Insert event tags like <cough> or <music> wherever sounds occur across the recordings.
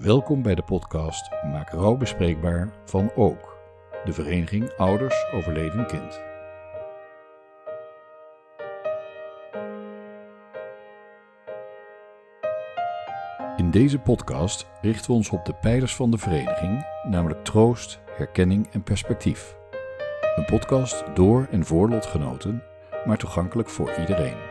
Welkom bij de podcast Maak rouw bespreekbaar van Ook, de vereniging Ouders Overleden Kind. In deze podcast richten we ons op de pijlers van de vereniging, namelijk troost, herkenning en perspectief. Een podcast door en voor lotgenoten, maar toegankelijk voor iedereen.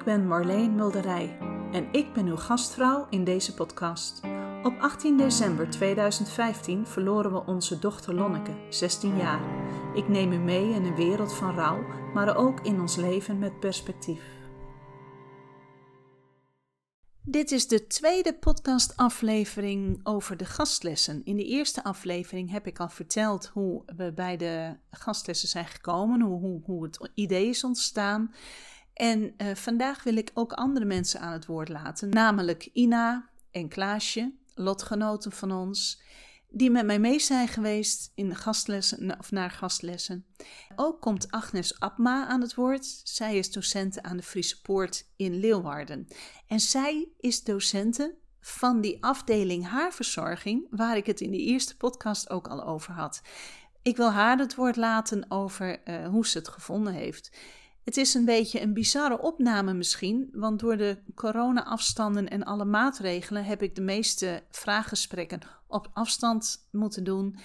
Ik ben Marleen Mulderij en ik ben uw gastvrouw in deze podcast. Op 18 december 2015 verloren we onze dochter Lonneke, 16 jaar. Ik neem u mee in een wereld van rouw, maar ook in ons leven met perspectief. Dit is de tweede podcastaflevering over de gastlessen. In de eerste aflevering heb ik al verteld hoe we bij de gastlessen zijn gekomen, hoe, hoe, hoe het idee is ontstaan. En eh, vandaag wil ik ook andere mensen aan het woord laten, namelijk Ina en Klaasje, lotgenoten van ons, die met mij mee zijn geweest in gastlessen of naar gastlessen. Ook komt Agnes Abma aan het woord. Zij is docent aan de Friese Poort in Leeuwarden. En zij is docente van die afdeling haarverzorging, waar ik het in de eerste podcast ook al over had. Ik wil haar het woord laten over uh, hoe ze het gevonden heeft. Het is een beetje een bizarre opname misschien, want door de corona-afstanden en alle maatregelen heb ik de meeste vraaggesprekken op afstand moeten doen.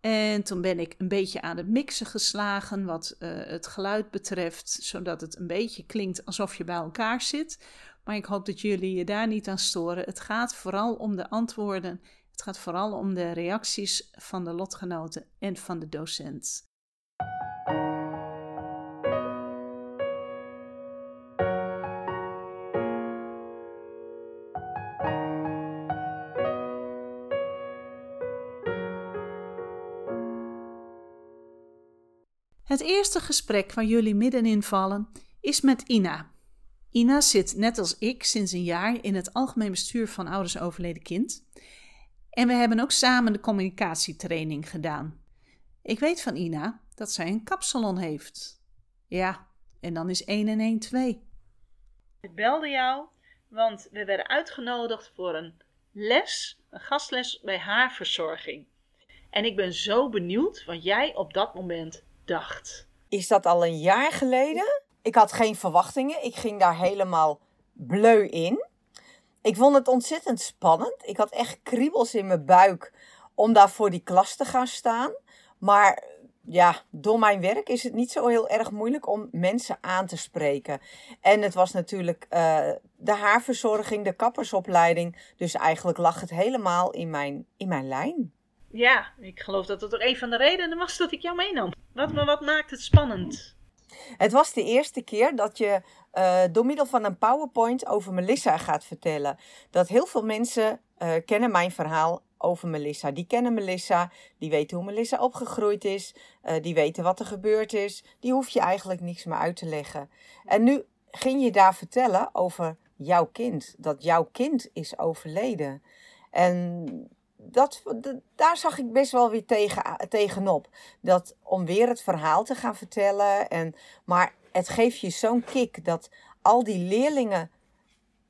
En toen ben ik een beetje aan het mixen geslagen wat uh, het geluid betreft, zodat het een beetje klinkt alsof je bij elkaar zit. Maar ik hoop dat jullie je daar niet aan storen. Het gaat vooral om de antwoorden. Het gaat vooral om de reacties van de lotgenoten en van de docent. Het eerste gesprek waar jullie middenin vallen is met Ina. Ina zit net als ik sinds een jaar in het algemeen bestuur van Ouders Overleden Kind. En we hebben ook samen de communicatietraining gedaan. Ik weet van Ina dat zij een kapsalon heeft. Ja, en dan is 1 en 1 2. Ik belde jou, want we werden uitgenodigd voor een les, een gastles bij haarverzorging. En ik ben zo benieuwd wat jij op dat moment Is dat al een jaar geleden? Ik had geen verwachtingen. Ik ging daar helemaal bleu in. Ik vond het ontzettend spannend. Ik had echt kriebels in mijn buik om daar voor die klas te gaan staan. Maar ja, door mijn werk is het niet zo heel erg moeilijk om mensen aan te spreken. En het was natuurlijk uh, de haarverzorging, de kappersopleiding. Dus eigenlijk lag het helemaal in mijn, in mijn lijn. Ja, ik geloof dat het ook een van de redenen was dat ik jou meenam. Wat, wat maakt het spannend? Het was de eerste keer dat je uh, door middel van een PowerPoint over Melissa gaat vertellen. Dat heel veel mensen uh, kennen mijn verhaal over Melissa. Die kennen Melissa, die weten hoe Melissa opgegroeid is, uh, die weten wat er gebeurd is. Die hoef je eigenlijk niks meer uit te leggen. En nu ging je daar vertellen over jouw kind, dat jouw kind is overleden. En dat, daar zag ik best wel weer tegen, tegenop. Dat om weer het verhaal te gaan vertellen. En, maar het geeft je zo'n kick dat al die leerlingen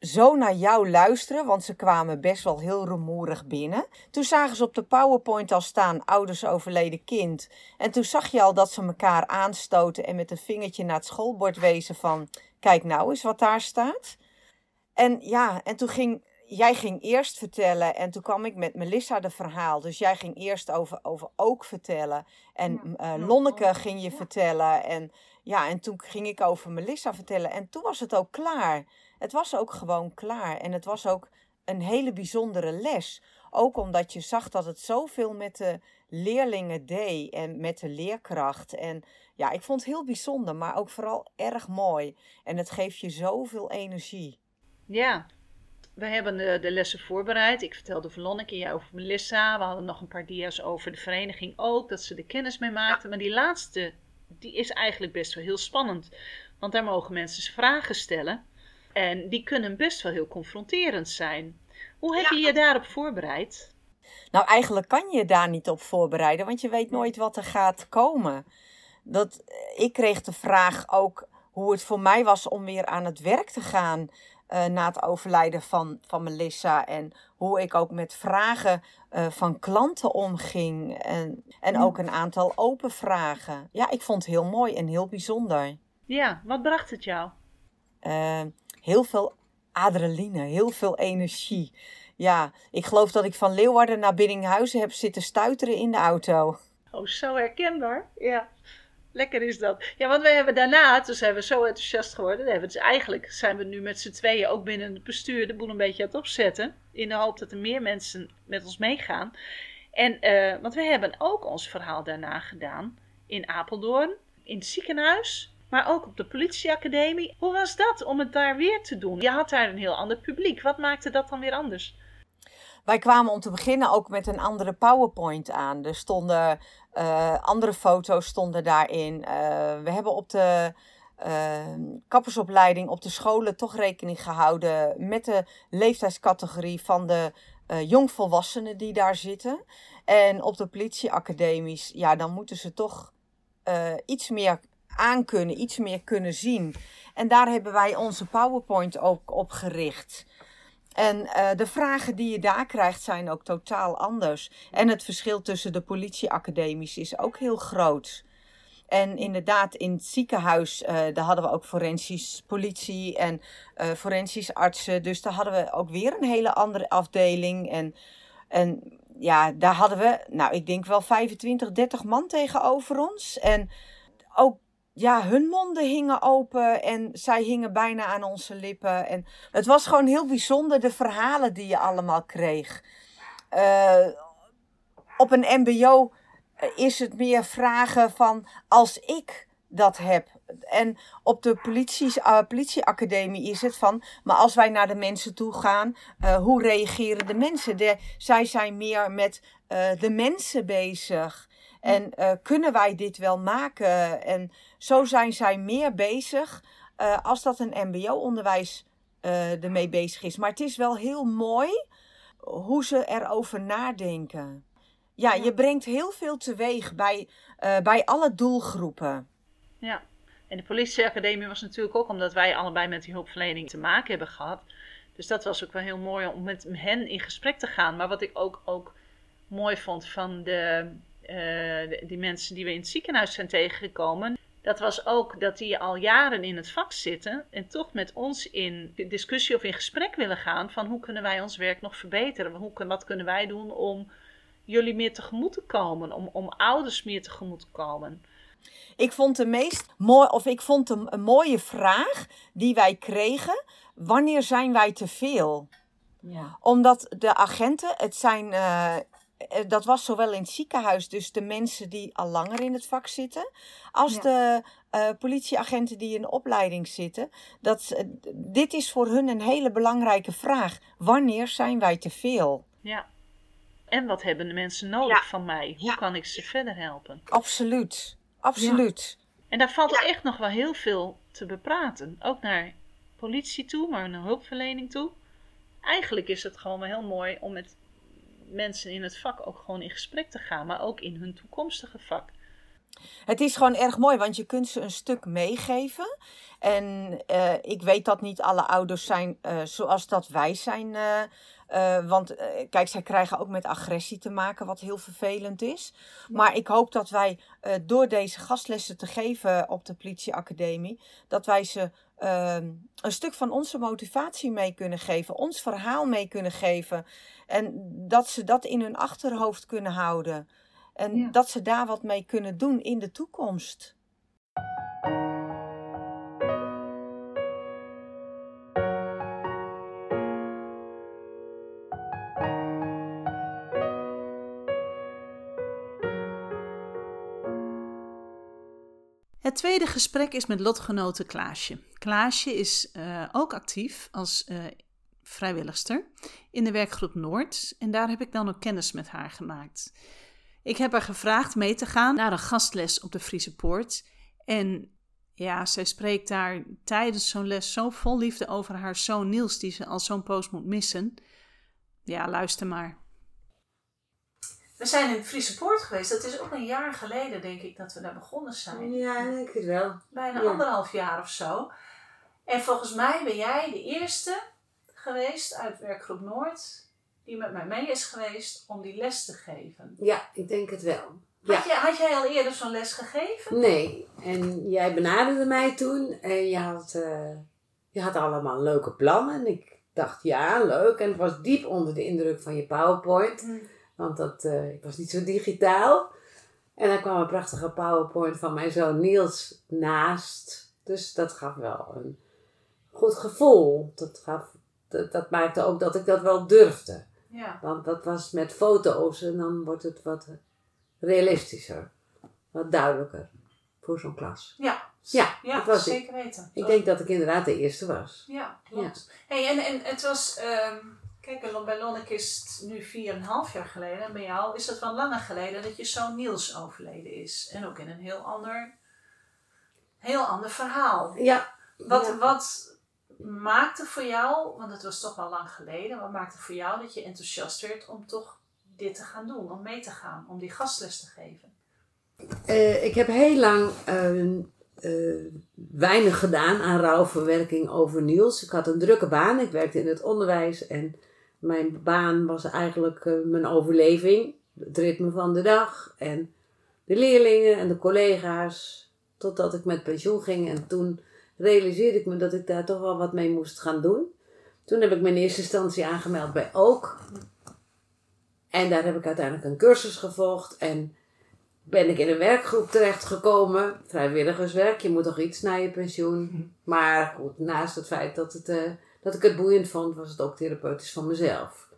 zo naar jou luisteren, want ze kwamen best wel heel rumoerig binnen. Toen zagen ze op de PowerPoint al staan: ouders overleden kind. En toen zag je al dat ze elkaar aanstoten en met een vingertje naar het schoolbord wezen van: kijk nou eens wat daar staat. En ja, en toen ging jij ging eerst vertellen en toen kwam ik met Melissa de verhaal. Dus jij ging eerst over, over ook vertellen. En ja, uh, Lonneke ging je ja. vertellen. En ja, en toen ging ik over Melissa vertellen. En toen was het ook klaar. Het was ook gewoon klaar. En het was ook een hele bijzondere les. Ook omdat je zag dat het zoveel met de leerlingen deed en met de leerkracht. En ja, ik vond het heel bijzonder, maar ook vooral erg mooi. En het geeft je zoveel energie. Ja, we hebben de, de lessen voorbereid. Ik vertelde Verlonneke jij over Melissa. We hadden nog een paar dia's over de vereniging ook, dat ze er kennis mee maakten. Maar die laatste, die is eigenlijk best wel heel spannend. Want daar mogen mensen vragen stellen. En die kunnen best wel heel confronterend zijn. Hoe heb je je daarop voorbereid? Nou, eigenlijk kan je je daar niet op voorbereiden, want je weet nooit wat er gaat komen. Dat, ik kreeg de vraag ook hoe het voor mij was om weer aan het werk te gaan uh, na het overlijden van, van Melissa. En hoe ik ook met vragen uh, van klanten omging. En, en ook een aantal open vragen. Ja, ik vond het heel mooi en heel bijzonder. Ja, wat bracht het jou? Uh, heel veel adrenaline, heel veel energie. Ja, ik geloof dat ik van Leeuwarden naar Biddinghuizen heb zitten stuiteren in de auto. Oh, zo herkenbaar. Ja. Lekker is dat. Ja, want wij hebben daarna, toen zijn we zo enthousiast geworden. Hebben dus eigenlijk zijn we nu met z'n tweeën ook binnen het bestuur de boel een beetje aan het opzetten. In de hoop dat er meer mensen met ons meegaan. En, uh, want we hebben ook ons verhaal daarna gedaan in Apeldoorn, in het ziekenhuis, maar ook op de politieacademie. Hoe was dat om het daar weer te doen? Je had daar een heel ander publiek. Wat maakte dat dan weer anders? Wij kwamen om te beginnen ook met een andere PowerPoint aan. Er stonden uh, andere foto's stonden daarin. Uh, we hebben op de uh, kappersopleiding op de scholen toch rekening gehouden met de leeftijdscategorie van de jongvolwassenen die daar zitten. En op de politieacademies, ja, dan moeten ze toch iets meer aankunnen, iets meer kunnen zien. En daar hebben wij onze PowerPoint ook op gericht. En uh, de vragen die je daar krijgt zijn ook totaal anders. En het verschil tussen de politieacademies is ook heel groot. En inderdaad, in het ziekenhuis, uh, daar hadden we ook forensisch politie en uh, forensisch artsen. Dus daar hadden we ook weer een hele andere afdeling. En, en ja, daar hadden we, nou, ik denk wel 25, 30 man tegenover ons. En ook ja, hun monden hingen open en zij hingen bijna aan onze lippen. En het was gewoon heel bijzonder, de verhalen die je allemaal kreeg. Uh, op een MBO is het meer vragen van als ik dat heb. En op de politie, uh, politieacademie is het van, maar als wij naar de mensen toe gaan, hoe reageren de mensen? De, zij zijn meer met de mensen bezig. En uh, kunnen wij dit wel maken? En zo zijn zij meer bezig uh, als dat een MBO-onderwijs uh, ermee bezig is. Maar het is wel heel mooi hoe ze erover nadenken. Ja, je brengt heel veel teweeg bij, bij alle doelgroepen. Ja, en de politieacademie was natuurlijk ook omdat wij allebei met die hulpverlening te maken hebben gehad. Dus dat was ook wel heel mooi om met hen in gesprek te gaan. Maar wat ik ook, ook mooi vond van de uh, die mensen die we in het ziekenhuis zijn tegengekomen, dat was ook dat die al jaren in het vak zitten en toch met ons in discussie of in gesprek willen gaan van hoe kunnen wij ons werk nog verbeteren? Hoe, wat kunnen wij doen om jullie meer tegemoet te komen, om, om ouders meer tegemoet te komen? Ik vond de meest mooi, of ik vond een, een mooie vraag die wij kregen: wanneer zijn wij te veel? Ja. Omdat de agenten, het zijn uh, eh, dat was zowel in het ziekenhuis, dus de mensen die al langer in het vak zitten, als de uh, politieagenten die in opleiding zitten. Dat, dit is voor hun een hele belangrijke vraag. Wanneer zijn wij te veel? Ja. En wat hebben de mensen nodig van mij? Hoe kan ik ze verder helpen? Absoluut. Absoluut. En daar valt echt nog wel heel veel te bepraten. Ook naar politie toe, maar naar hulpverlening toe. Eigenlijk is het gewoon wel heel mooi om met mensen in het vak ook gewoon in gesprek te gaan, maar ook in hun toekomstige vak. Het is gewoon erg mooi, want je kunt ze een stuk meegeven. En uh, ik weet dat niet alle ouders zijn uh, zoals dat wij zijn. Uh, want kijk, zij krijgen ook met agressie te maken, wat heel vervelend is. Maar ik hoop dat wij door deze gastlessen te geven op de politieacademie, dat wij ze Ehm, een stuk van onze motivatie mee kunnen geven, ons verhaal mee kunnen geven. En dat ze dat in hun achterhoofd kunnen houden. En dat ze daar wat mee kunnen doen in de toekomst. Het tweede gesprek is met lotgenote Klaasje. Klaasje is uh, ook actief als uh, vrijwilligster in de werkgroep Noord. En daar heb ik dan ook kennis met haar gemaakt. Ik heb haar gevraagd mee te gaan naar een gastles op de Friese Poort. En ja, zij spreekt daar tijdens zo'n les zo vol liefde over haar zoon Niels, die ze al zo'n poos moet missen. Ja, luister maar. We zijn in de Friese Poort geweest. Dat is ook een jaar geleden, denk ik, dat we daar begonnen zijn. Ja, ik denk het wel. Bijna Ja. anderhalf jaar of zo. En volgens mij ben jij de eerste geweest uit werkgroep Noord die met mij mee is geweest om die les te geven. Ja, ik denk het wel. Ja. Had, jij, had jij al eerder zo'n les gegeven? Nee, en jij benaderde mij toen en je had, eh, je had allemaal leuke plannen. En ik dacht, ja, leuk. En ik was diep onder de indruk van je PowerPoint. Want dat, eh, ik was niet zo digitaal. En dan kwam een prachtige PowerPoint van mijn zoon Niels naast. Dus dat gaf wel een goed gevoel. Dat, gaf, dat, dat maakte ook dat ik dat wel durfde. Ja. Want dat was met foto's en dan wordt het wat realistischer. Wat duidelijker voor zo'n klas. Ja, Ja, ja dat was ik. zeker weten. Ik denk dat ik inderdaad de eerste was. Ja, klopt. Hey, en, en het was, ehm, kijk, bij- bij Lonneke is het nu 4,5 jaar geleden. En bij jou is het wel langer geleden dat je zoon Niels overleden is. En ook in een heel ander, heel ander verhaal. Ja. Wat, ja. wat maakte voor jou, want het was toch wel lang geleden, wat maakte voor jou dat je enthousiast werd om toch dit te gaan doen, om mee te gaan, om die gastles te geven? Eh, ik heb heel lang eh, eh, weinig gedaan aan rouwverwerking over Niels. Ik had een drukke baan. Ik werkte in het onderwijs en mijn baan was eigenlijk eh, mijn overleving. Het ritme van de dag en de leerlingen en de collega's. Totdat ik met pensioen ging en toen realiseerde ik me dat ik daar toch wel wat mee moest gaan doen. Toen heb ik me in eerste instantie aangemeld bij Ook. En daar heb ik uiteindelijk een cursus gevolgd en ben ik in een werkgroep terechtgekomen. Vrijwilligerswerk, je moet toch iets na je pensioen. Maar goed, naast het feit dat, het, eh, dat ik het boeiend vond, was het ook therapeutisch voor mezelf.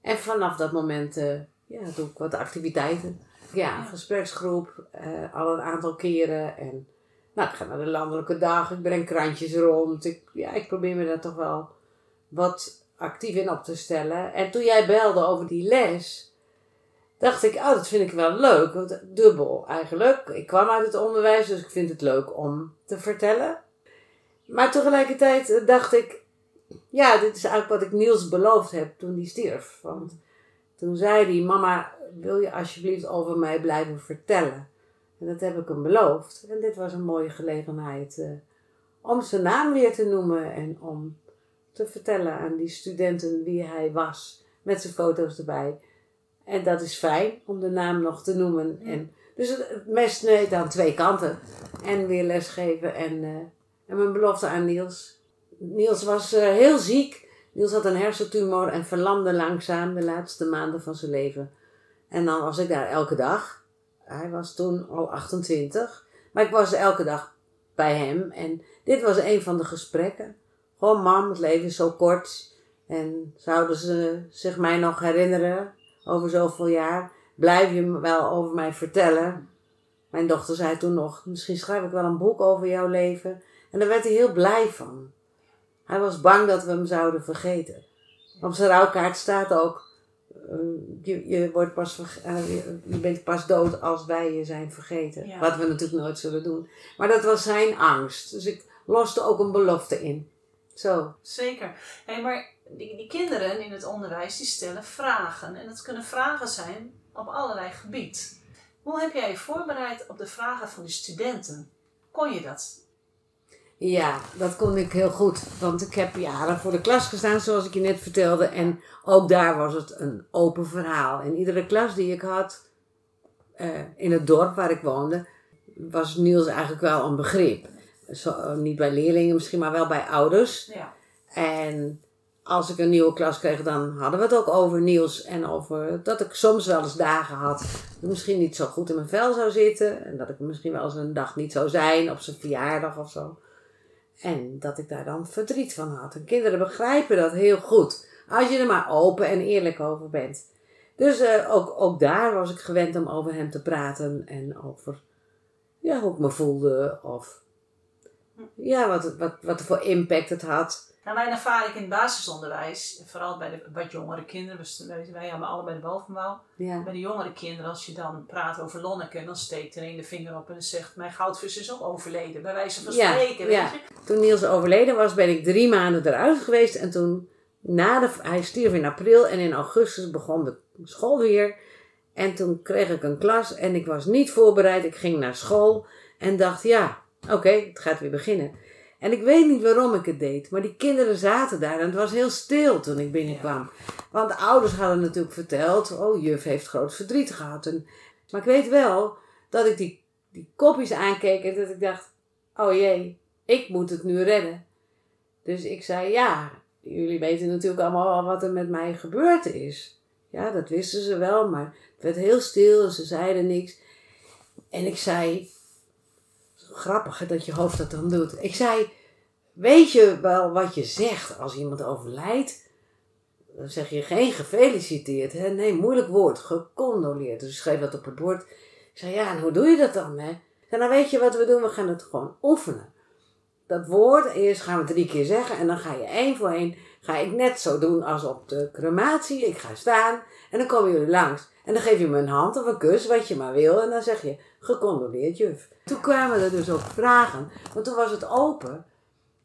En vanaf dat moment eh, ja, doe ik wat activiteiten. Ja, gespreksgroep, eh, al een aantal keren. En nou, ik ga naar de landelijke dag, ik breng krantjes rond. Ik, ja, ik probeer me daar toch wel wat actief in op te stellen. En toen jij belde over die les, dacht ik, oh, dat vind ik wel leuk. Dubbel eigenlijk. Ik kwam uit het onderwijs, dus ik vind het leuk om te vertellen. Maar tegelijkertijd dacht ik, ja, dit is eigenlijk wat ik Niels beloofd heb toen hij stierf. Want toen zei hij, mama, wil je alsjeblieft over mij blijven vertellen? En dat heb ik hem beloofd. En dit was een mooie gelegenheid eh, om zijn naam weer te noemen en om te vertellen aan die studenten wie hij was. Met zijn foto's erbij. En dat is fijn om de naam nog te noemen. En, dus het, mes sneed aan twee kanten. En weer lesgeven en, eh, en mijn belofte aan Niels. Niels was eh, heel ziek. Niels had een hersentumor en verlamde langzaam de laatste maanden van zijn leven. En dan was ik daar elke dag. Hij was toen al 28. Maar ik was elke dag bij hem. En dit was een van de gesprekken. Gewoon, mam, het leven is zo kort. En zouden ze zich mij nog herinneren over zoveel jaar? Blijf je me wel over mij vertellen? Mijn dochter zei toen nog, misschien schrijf ik wel een boek over jouw leven. En daar werd hij heel blij van. Hij was bang dat we hem zouden vergeten. Op zijn rouwkaart staat ook, je, je, wordt pas eh, je, je bent pas dood als wij je zijn vergeten. Ja. Wat we natuurlijk nooit zullen doen. Maar dat was zijn angst. Dus ik loste ook een belofte in. Zo. Zeker. Hey, maar die, die kinderen in het onderwijs die stellen vragen. En dat kunnen vragen zijn op allerlei gebied. Hoe heb jij je voorbereid op de vragen van de studenten? Kon je dat? Ja, dat kon ik heel goed. Want ik heb jaren voor de klas gestaan, zoals ik je net vertelde. En ook daar was het een open verhaal. In iedere klas die ik had, eh, in het dorp waar ik woonde, was Niels eigenlijk wel een begrip. Zo, niet bij leerlingen misschien, maar wel bij ouders. Ja. En als ik een nieuwe klas kreeg, dan hadden we het ook over Niels. En over dat ik soms wel eens dagen had dat ik misschien niet zo goed in mijn vel zou zitten. En dat ik misschien wel eens een dag niet zou zijn op zijn verjaardag of zo. En dat ik daar dan verdriet van had. En kinderen begrijpen dat heel goed. Als je er maar open en eerlijk over bent. Dus eh, ook, ook daar was ik gewend om over hem te praten. En over ja, hoe ik me voelde. Of ja, wat, wat, wat voor impact het had. Nou, mijn ervaring in het basisonderwijs, vooral bij de wat jongere kinderen, wij, wij hebben allebei de bovenbouw. Ja. Bij de jongere kinderen, als je dan praat over Lonneke, dan steekt er een de vinger op en zegt: Mijn goudvis is ook overleden, bij wijze van Ja, spreken. ja. Weet je? Toen Niels overleden was, ben ik drie maanden eruit geweest. En toen, na de, hij stierf in april en in augustus begon de school weer. En toen kreeg ik een klas en ik was niet voorbereid. Ik ging naar school en dacht, ja, oké, het gaat weer beginnen. En ik weet niet waarom ik het deed, maar die kinderen zaten daar en het was heel stil toen ik binnenkwam. Want de ouders hadden natuurlijk verteld, oh, juf heeft groot verdriet gehad. En, maar ik weet wel dat ik die, die kopjes aankeek en dat ik dacht, oh jee, ik moet het nu redden. Dus ik zei, ja, jullie weten natuurlijk allemaal wat er met mij gebeurd is. Ja, dat wisten ze wel, maar het werd heel stil en ze zeiden niks. En ik zei, grappig dat je hoofd dat dan doet. Ik zei, weet je wel wat je zegt als iemand overlijdt? Dan zeg je geen gefeliciteerd, hè? nee, moeilijk woord, gecondoleerd. Dus ik schreef dat op het bord. Ik zei, ja, en hoe doe je dat dan? Hè? Zei, nou weet je wat we doen? We gaan het gewoon oefenen. Dat woord, eerst gaan we drie keer zeggen en dan ga je één voor één, ga ik net zo doen als op de crematie. Ik ga staan en dan komen jullie langs. En dan geef je me een hand of een kus, wat je maar wil. En dan zeg je, gecondoleerd juf. Toen kwamen er dus ook vragen, want toen was het open.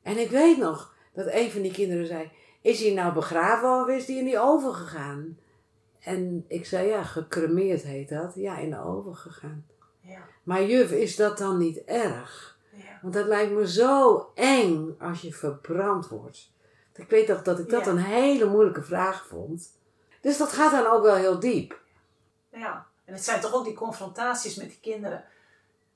En ik weet nog dat een van die kinderen zei, is hij nou begraven of is hij in die oven gegaan? En ik zei, ja, gecremeerd heet dat. Ja, in de oven gegaan. Ja, Maar juf, is dat dan niet erg? ja. Want dat lijkt me zo eng als je verbrand wordt. Ik weet toch dat ik dat Ja. een hele moeilijke vraag vond. Dus dat gaat dan ook wel heel diep. Ja, en het zijn toch ook die confrontaties met die kinderen.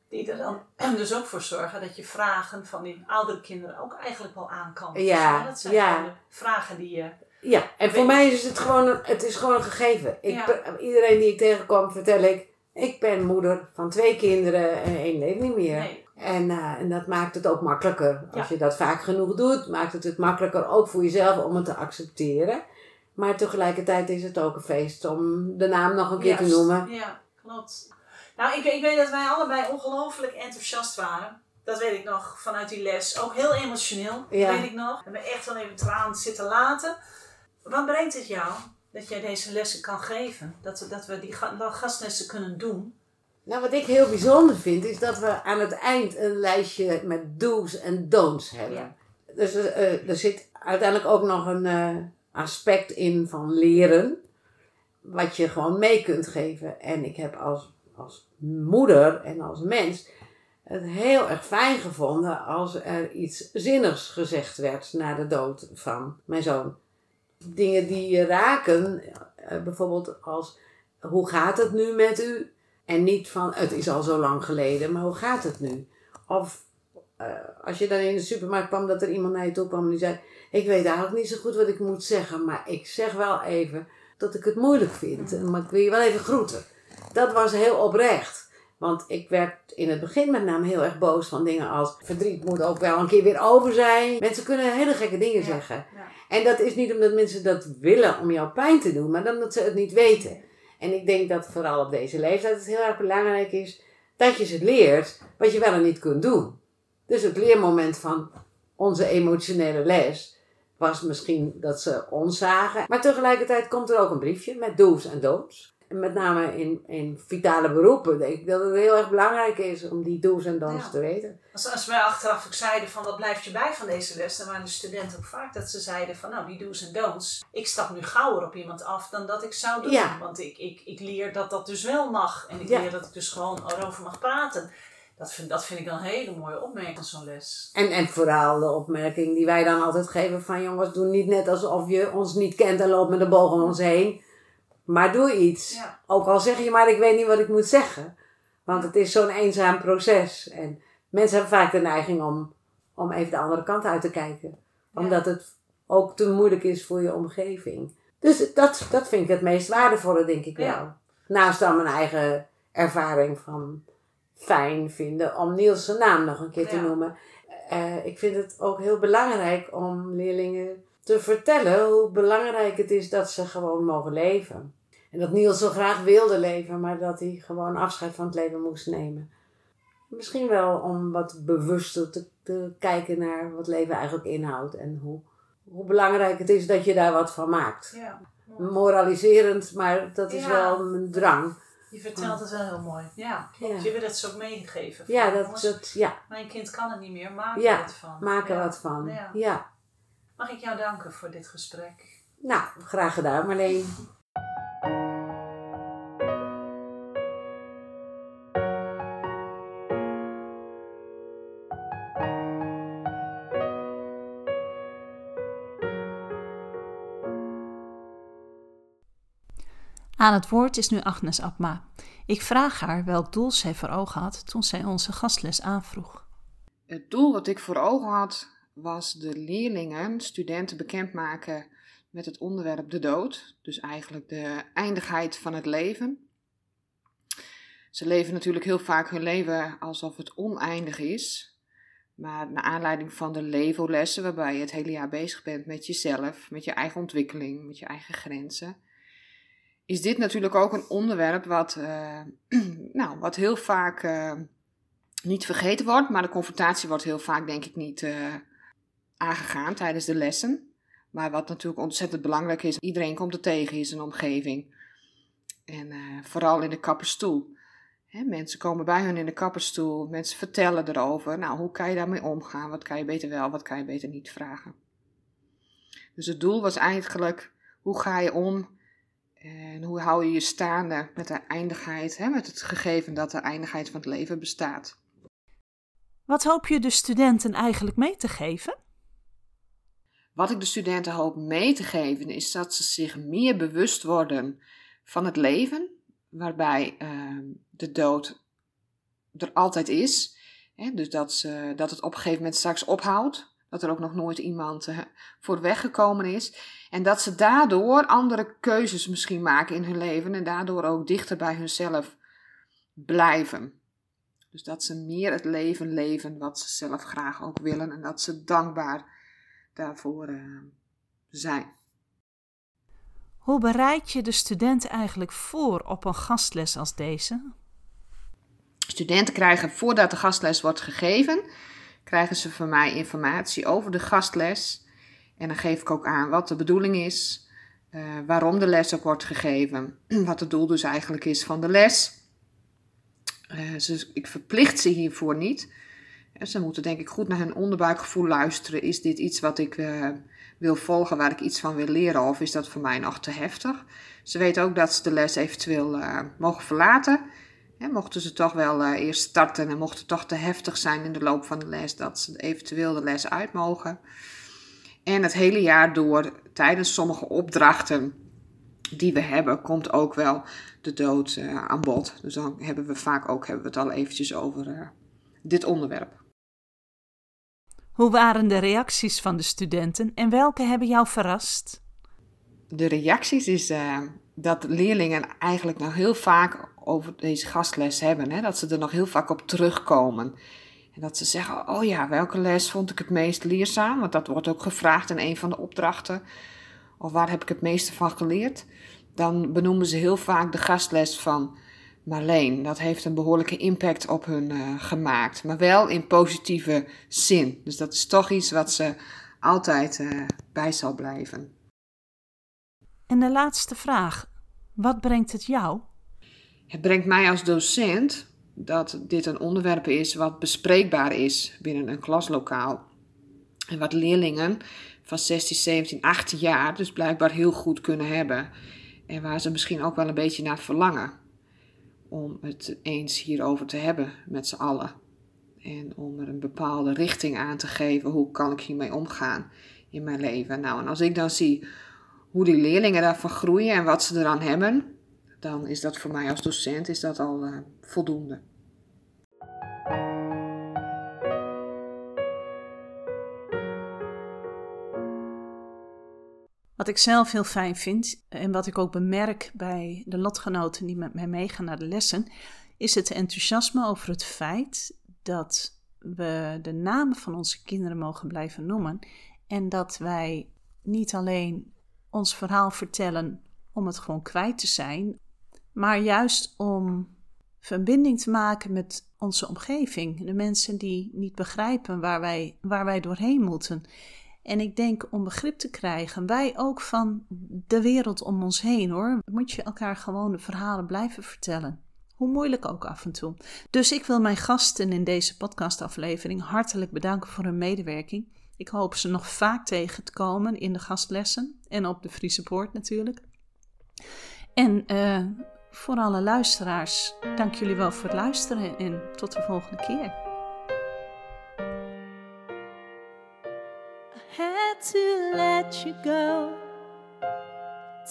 Die er dan <clears throat> dus ook voor zorgen dat je vragen van die oudere kinderen ook eigenlijk wel aan kan. Ja, dat zijn ja. vragen die je. Ja, en voor mij is het gewoon een, het is gewoon een gegeven. Ik, Ja. iedereen die ik tegenkom vertel ik, ik ben moeder van twee kinderen en één leeft niet meer. Nee. En, eh, en dat maakt het ook makkelijker. Als Ja. je dat vaak genoeg doet, maakt het het makkelijker ook voor jezelf om het te accepteren. Maar tegelijkertijd is het ook een feest om de naam nog een keer te noemen. Ja, klopt. Nou, ik, ik weet dat wij allebei ongelooflijk enthousiast waren. Dat weet ik nog vanuit die les. Ook heel emotioneel, Ja. weet ik nog. We hebben echt wel even tranen zitten laten. Wat brengt het jou dat jij deze lessen kan geven? Dat we, dat we die ga- gastlessen kunnen doen? Nou, wat ik heel bijzonder vind, is dat we aan het eind een lijstje met do's en don'ts hebben. Ja. Dus eh, eh, er zit uiteindelijk ook nog een eh, aspect in van leren, wat je gewoon mee kunt geven. En ik heb als, als moeder en als mens het heel erg fijn gevonden als er iets zinnigs gezegd werd na de dood van mijn zoon. Dingen die je raken, bijvoorbeeld als hoe gaat het nu met u? En niet van het is al zo lang geleden, maar hoe gaat het nu? Of eh, als je dan in de supermarkt kwam, dat er iemand naar je toe kwam en die zei: Ik weet eigenlijk niet zo goed wat ik moet zeggen, maar ik zeg wel even dat ik het moeilijk vind. En Maar ik wil je wel even groeten. Dat was heel oprecht. Want ik werd in het begin met name heel erg boos van dingen als verdriet moet ook wel een keer weer over zijn. Mensen kunnen hele gekke dingen Ja. zeggen. Ja. En dat is niet omdat mensen dat willen om jou pijn te doen, maar omdat ze het niet weten. En ik denk dat vooral op deze leeftijd het heel erg belangrijk is dat je ze leert wat je wel en niet kunt doen. Dus het leermoment van onze emotionele les was misschien dat ze ons zagen. Maar tegelijkertijd komt er ook een briefje met do's en don'ts. Met name in, in vitale beroepen denk ik dat het heel erg belangrijk is om die do's en don'ts Ja. te weten. Als, als wij achteraf ook zeiden van wat blijft je bij van deze les, dan waren de studenten ook vaak dat ze zeiden van nou die do's en don'ts. Ik stap nu gauwer op iemand af dan dat ik zou doen. Ja. Want ik, ik, ik leer dat dat dus wel mag. En ik Ja. leer dat ik dus gewoon erover mag praten. Dat vind, dat vind ik dan een hele mooie opmerking van zo'n les. En, en vooral de opmerking die wij dan altijd geven van jongens, doe niet net alsof je ons niet kent en loopt met een boog om ons heen. Maar doe iets. Ja. Ook al zeg je maar ik weet niet wat ik moet zeggen. Want het is zo'n eenzaam proces. En mensen hebben vaak de neiging om, om even de andere kant uit te kijken. Omdat het ook te moeilijk is voor je omgeving. Dus dat, dat vind ik het meest waardevolle, denk ik wel. Naast dan mijn eigen ervaring van fijn vinden om Niels zijn naam nog een keer te noemen. Eh, ik vind het ook heel belangrijk om leerlingen te vertellen hoe belangrijk het is dat ze gewoon mogen leven. En dat Niels zo graag wilde leven, maar dat hij gewoon afscheid van het leven moest nemen. Misschien wel om wat bewuster te, te kijken naar wat leven eigenlijk inhoudt en hoe hoe belangrijk het is dat je daar wat van maakt. Ja. Moraliserend, maar dat is Ja. wel mijn drang. Je vertelt het wel heel mooi. Ja, Ja. Je wil het zo meegegeven. Ja, dat, dat, ja, Mijn kind kan het niet meer, maak er wat van. maak er Ja. wat van. Ja. Mag ik jou danken voor dit gesprek? Nou, graag gedaan Marleen. Aan het woord is nu Agnes Abma. Ik vraag haar welk doel zij voor ogen had toen zij onze gastles aanvroeg. Het doel wat ik voor ogen had, was de leerlingen, studenten bekendmaken met het onderwerp de dood. Dus eigenlijk de eindigheid van het leven. Ze leven natuurlijk heel vaak hun leven alsof het oneindig is. Maar naar aanleiding van de Levo-lessen, waarbij je het hele jaar bezig bent met jezelf, met je eigen ontwikkeling, met je eigen grenzen, is dit natuurlijk ook een onderwerp wat, eh, <clears throat> nou, wat heel vaak eh, niet vergeten wordt, maar de confrontatie wordt heel vaak, denk ik, niet eh, aangegaan tijdens de lessen. Maar wat natuurlijk ontzettend belangrijk is, iedereen komt er tegen in zijn omgeving. En eh, vooral in de kapperstoel. Mensen komen bij hun in de kapperstoel, mensen vertellen erover. Nou, hoe kan je daarmee omgaan? Wat kan je beter wel, wat kan je beter niet vragen? Dus het doel was eigenlijk, hoe ga je om en hoe hou je je staande met de eindigheid, hè, met het gegeven dat de eindigheid van het leven bestaat. Wat hoop je de studenten eigenlijk mee te geven? Wat ik de studenten hoop mee te geven is dat ze zich meer bewust worden van het leven, waarbij uh, de dood er altijd is. Hè? Dus dat, ze, dat het op een gegeven moment straks ophoudt. Dat er ook nog nooit iemand uh, voor weggekomen is. En dat ze daardoor andere keuzes misschien maken in hun leven en daardoor ook dichter bij hunzelf blijven. Dus dat ze meer het leven leven wat ze zelf graag ook willen en dat ze dankbaar daarvoor uh, zijn. Hoe bereid je de studenten eigenlijk voor op een gastles als deze? Studenten krijgen voordat de gastles wordt gegeven, krijgen ze van mij informatie over de gastles. En dan geef ik ook aan wat de bedoeling is, uh, waarom de les ook wordt gegeven, <clears throat> wat het doel dus eigenlijk is van de les. Uh, dus ik verplicht ze hiervoor niet. Ze moeten denk ik goed naar hun onderbuikgevoel luisteren. Is dit iets wat ik uh, wil volgen, waar ik iets van wil leren, of is dat voor mij nog te heftig? Ze weten ook dat ze de les eventueel uh, mogen verlaten. Hè, mochten ze toch wel uh, eerst starten en mocht het toch te heftig zijn in de loop van de les, dat ze eventueel de les uit mogen. En het hele jaar door, tijdens sommige opdrachten die we hebben, komt ook wel de dood aan bod. Dus dan hebben we vaak ook hebben we het al eventjes over dit onderwerp. Hoe waren de reacties van de studenten en welke hebben jou verrast? De reacties is uh, dat leerlingen eigenlijk nog heel vaak over deze gastles hebben. Hè? Dat ze er nog heel vaak op terugkomen. En dat ze zeggen, oh ja, welke les vond ik het meest leerzaam? Want dat wordt ook gevraagd in een van de opdrachten. Of waar heb ik het meeste van geleerd? Dan benoemen ze heel vaak de gastles van Marleen. Dat heeft een behoorlijke impact op hun uh, gemaakt. Maar wel in positieve zin. Dus dat is toch iets wat ze altijd uh, bij zal blijven. En de laatste vraag. Wat brengt het jou? Het brengt mij als docent dat dit een onderwerp is wat bespreekbaar is binnen een klaslokaal. En wat leerlingen van 16, 17, 18 jaar dus blijkbaar heel goed kunnen hebben. En waar ze misschien ook wel een beetje naar verlangen om het eens hierover te hebben met z'n allen. En om er een bepaalde richting aan te geven. Hoe kan ik hiermee omgaan in mijn leven? Nou, en als ik dan zie hoe die leerlingen daarvan groeien en wat ze eraan hebben, dan is dat voor mij als docent is dat al uh, voldoende. Wat ik zelf heel fijn vind en wat ik ook bemerk bij de lotgenoten die met mij meegaan naar de lessen, is het enthousiasme over het feit dat we de namen van onze kinderen mogen blijven noemen en dat wij niet alleen ons verhaal vertellen om het gewoon kwijt te zijn, maar juist om verbinding te maken met onze omgeving, de mensen die niet begrijpen waar wij, waar wij doorheen moeten. En ik denk om begrip te krijgen, wij ook van de wereld om ons heen hoor, moet je elkaar gewoon de verhalen blijven vertellen. Hoe moeilijk ook af en toe. Dus ik wil mijn gasten in deze podcastaflevering hartelijk bedanken voor hun medewerking. Ik hoop ze nog vaak tegen te komen in de gastlessen en op de Friese Poort natuurlijk. En uh, voor alle luisteraars, dank jullie wel voor het luisteren en tot de volgende keer. Had to let you go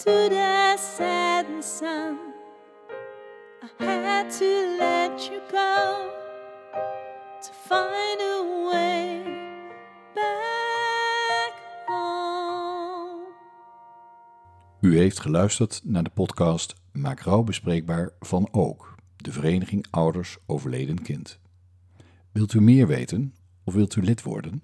to the setting sun. I had to let you go to find a way back home. U heeft geluisterd naar de podcast Maak rouw bespreekbaar van Ook, de Vereniging Ouders Overleden Kind. Wilt u meer weten of wilt u lid worden?